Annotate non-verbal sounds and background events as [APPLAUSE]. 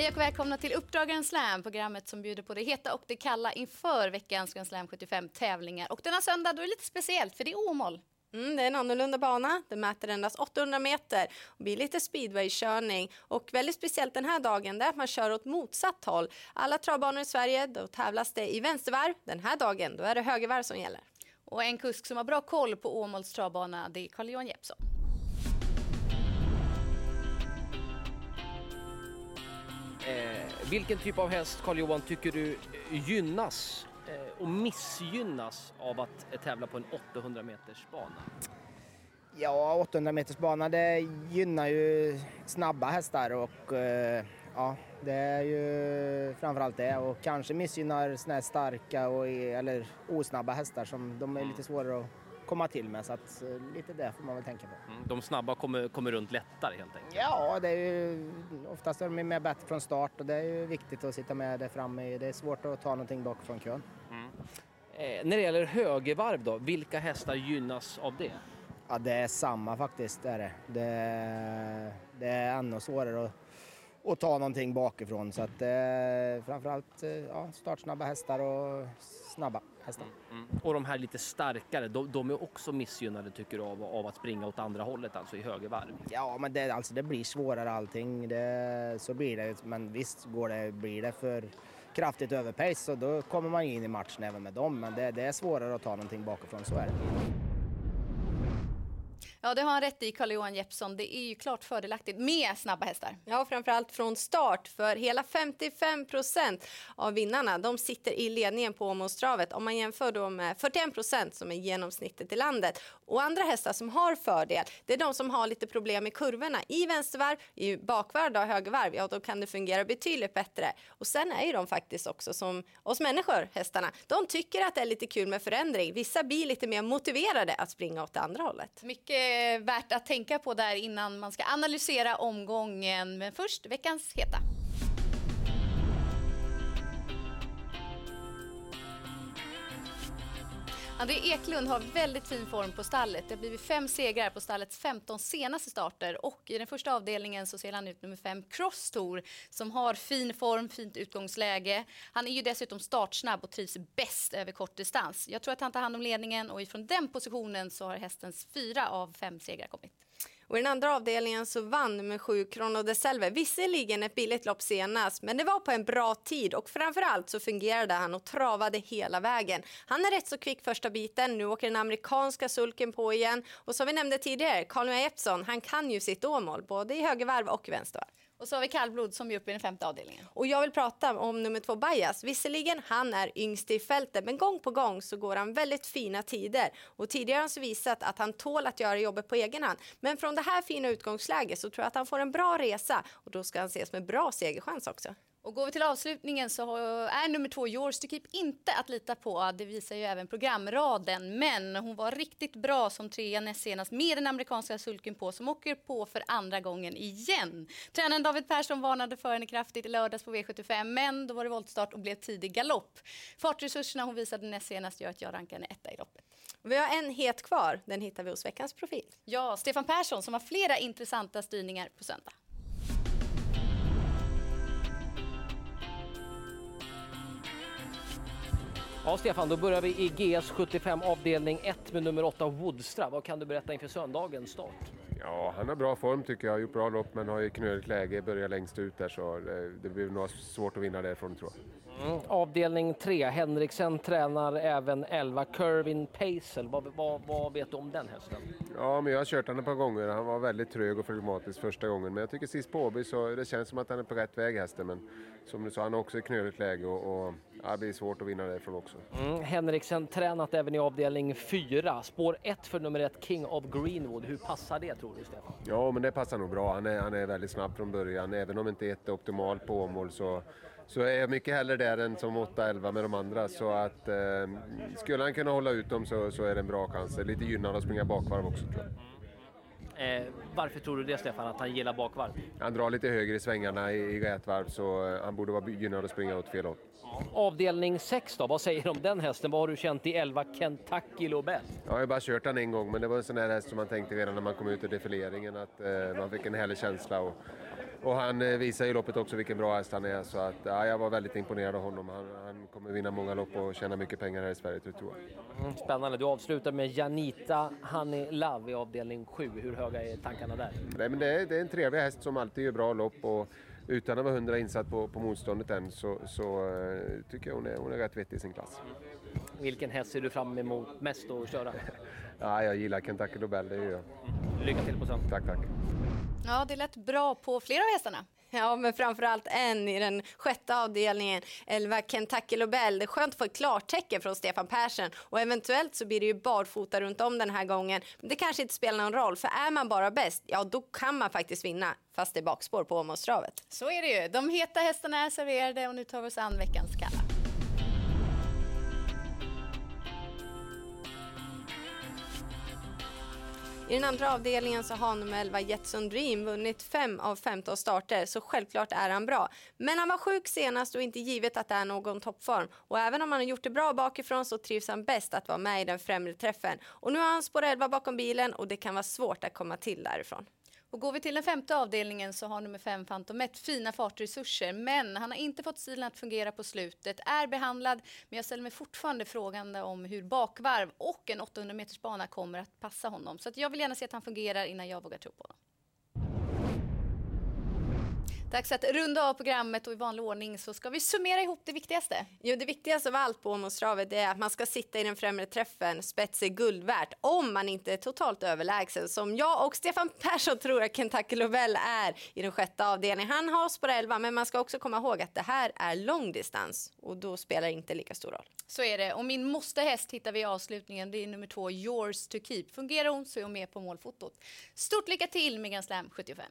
Hej och välkomna till Uppdrag Grand Slam, programmet som bjuder på det heta och det kalla inför veckans Grand Slam 75 tävlingar. Och denna söndag då är det lite speciellt för det är Åmål. Mm, det är en annorlunda bana. Den mäter endast 800 meter och blir lite speedwaykörning. Och väldigt speciellt den här dagen är att man kör åt motsatt håll. Alla travbanor i Sverige då tävlas det i vänstervarv. Den här dagen då är det högervarv som gäller. Och en kusk som har bra koll på Åmåls travbana det är Carl-Johan Jeppsson. Vilken typ av häst, Carl-Johan, tycker du gynnas eh, och missgynnas av att eh, tävla på en 800 meters bana? Ja, 800 meters bana det gynnar ju snabba hästar och eh, ja, det är ju framförallt det och kanske missgynnar såna här starka och, eller osnabba hästar som de är lite svårare att komma till med så att eh, lite det får man väl tänka på. Mm, de snabba kommer, kommer runt lättare helt enkelt? Ja, det är ju oftast är de med bättre från start och det är ju viktigt att sitta med där framme. Det är svårt att ta någonting bakifrån kön. Mm. Eh, när det gäller högervarv då, vilka hästar gynnas av det? Ja, det är samma faktiskt. Det är det. Det, det är ännu svårare att, att ta någonting bakifrån. Så att, eh, framförallt eh, ja, startsnabba hästar och snabba hästar. Mm, mm. Och de här lite starkare, de, de, är också missgynnade tycker du av, av att springa åt andra hållet, alltså i högervarv? Ja, men det, alltså, det blir svårare allting. Det, så blir det. Men visst går det, blir det för kraftigt överpace så då kommer man in i matchen även med dem. Men det, det är svårare att ta någonting bakifrån, så är det. Ja, det har han rätt i, Carl-Johan Jeppsson. Det är ju klart fördelaktigt med snabba hästar. Ja, framförallt från start. För hela 55 procent av vinnarna de sitter i ledningen på Åmålstravet. Om man jämför då med 41 procent som är genomsnittet i landet. Och andra hästar som har fördel, det är de som har lite problem med kurvorna. I vänstervarv, i bakvarv och högervarv, ja då kan det fungera betydligt bättre. Och sen är ju de faktiskt också som oss människor, hästarna. De tycker att det är lite kul med förändring. Vissa blir lite mer motiverade att springa åt det andra hållet. Mycket Eh, värt att tänka på där innan man ska analysera omgången. Men först veckans heta. André Eklund har väldigt fin form på stallet. Det har blivit fem segrar på stallets 15 senaste starter och i den första avdelningen så ser han ut nummer fem Cross Tour som har fin form, fint utgångsläge. Han är ju dessutom startsnabb och trivs bäst över kort distans. Jag tror att han tar hand om ledningen och ifrån den positionen så har hästens fyra av fem segrar kommit. Och I den andra avdelningen så vann med 7 Krono de Selve. Visserligen ett billigt lopp senast, men det var på en bra tid och framförallt så fungerade han och travade hela vägen. Han är rätt så kvick första biten. Nu åker den amerikanska sulken på igen. Och som vi nämnde tidigare, Carl Epson, han kan ju sitt åmål både i högervarv och vänstervarv. Och så har vi kallblod som är uppe i den femte avdelningen. Och jag vill prata om nummer två Bajas. Visserligen han är yngst i fältet men gång på gång så går han väldigt fina tider. Och tidigare har han visat att han tål att göra jobbet på egen hand. Men från det här fina utgångsläget så tror jag att han får en bra resa och då ska han ses med bra segerchans också. Och går vi till avslutningen så är nummer två Yours to Keep inte att lita på. Det visar ju även programraden. Men hon var riktigt bra som trea näst senast med den amerikanska sulken på som åker på för andra gången igen. Tränaren David Persson varnade för henne kraftigt i lördags på V75 men då var det voltstart och blev tidig galopp. Fartresurserna hon visade näst senast gör att jag rankar henne etta i loppet. Vi har en het kvar. Den hittar vi hos veckans profil. Ja, Stefan Persson som har flera intressanta styrningar på söndag. Ja, Stefan, då börjar vi i GS 75 avdelning 1 med nummer 8 Woodstra. Vad kan du berätta inför söndagens start? Ja, han har bra form tycker jag. Har gjort bra lopp men har ju knöligt läge, börjar längst ut där så det, det blir nog svårt att vinna därifrån tror jag. Mm. Avdelning 3, Henriksen tränar även 11 Curvin Paisel. Vad, vad, vad, vet du om den hästen? Ja, men jag har kört honom ett par gånger. Han var väldigt trög och flegmatisk första gången. Men jag tycker sist på Åby så det känns som att han är på rätt väg hästen. Men som du sa, han har också knöligt läge och, och det blir svårt att vinna därifrån också. Mm. Henriksen tränat även i avdelning 4. Spår 1 för nummer 1 King of Greenwood. Hur passar det tror du Stefan? Ja, men det passar nog bra. Han är, han är väldigt snabb från början. Även om inte ett är optimalt på Åmål så, så är jag mycket hellre där än som 8-11 med de andra. Så att eh, skulle han kunna hålla ut dem så, så är det en bra chans. Lite gynnad att springa bakvarv också tror jag. Eh, varför tror du det Stefan, att han gillar bakvarv? Han drar lite högre i svängarna i, i rätvarv så eh, han borde vara gynnad att springa åt fel håll. Avdelning 6 då, vad säger du om den hästen? Vad har du känt i 11 Kentucky Lobel? Ja, jag har bara kört den en gång men det var en sån här häst som man tänkte redan när man kom ut ur defileringen att eh, man fick en härlig känsla. Och, och han eh, visar i loppet också vilken bra häst han är så att ja, jag var väldigt imponerad av honom. Han, han kommer vinna många lopp och tjäna mycket pengar här i Sverige, tror jag. Mm, spännande. Du avslutar med Janita Honey Love i avdelning 7. Hur höga är tankarna där? Nej, men det, är, det är en trevlig häst som alltid gör bra lopp och utan att vara hundra insatt på, på motståndet än så, så uh, tycker jag hon är, hon är rätt vettig i sin klass. Vilken häst ser du fram emot mest att köra? [LAUGHS] ja, jag gillar Kentucky Nobel, det gör jag. Lycka till på söndag. Tack, tack. Ja, det lät bra på flera av hästarna. Ja, men framförallt en i den sjätte avdelningen, 11 Kentucky Lobel. Det är skönt att få ett klartecken från Stefan Persson och eventuellt så blir det ju barfota runt om den här gången. Men det kanske inte spelar någon roll, för är man bara bäst, ja då kan man faktiskt vinna, fast det är bakspår på Åmålstravet. Så är det ju. De heta hästarna är serverade och nu tar vi oss an veckans kalla. I den andra avdelningen så har nummer 11 Jetson Dream vunnit 5 av 15 starter så självklart är han bra. Men han var sjuk senast och inte givet att det är någon toppform. Och även om han har gjort det bra bakifrån så trivs han bäst att vara med i den främre träffen. Och nu har han spår 11 bakom bilen och det kan vara svårt att komma till därifrån. Och går vi till den femte avdelningen så har nummer fem Fantomet fina fartresurser men han har inte fått stilen att fungera på slutet, är behandlad men jag ställer mig fortfarande frågande om hur bakvarv och en 800 meters bana kommer att passa honom. Så att jag vill gärna se att han fungerar innan jag vågar tro på honom. Dags att runda av programmet och i vanlig ordning så ska vi summera ihop det viktigaste. Jo, det viktigaste av allt på Åmålstravet är att man ska sitta i den främre träffen. Spets är guld värt om man inte är totalt överlägsen som jag och Stefan Persson tror att Kentucky Lovell är i den sjätte avdelningen. Han har spår 11 men man ska också komma ihåg att det här är långdistans och då spelar det inte lika stor roll. Så är det och min måste-häst hittar vi i avslutningen. Det är nummer två, Yours to keep. Fungerar hon så är hon med på målfotot. Stort lycka till med Grand Slam 75.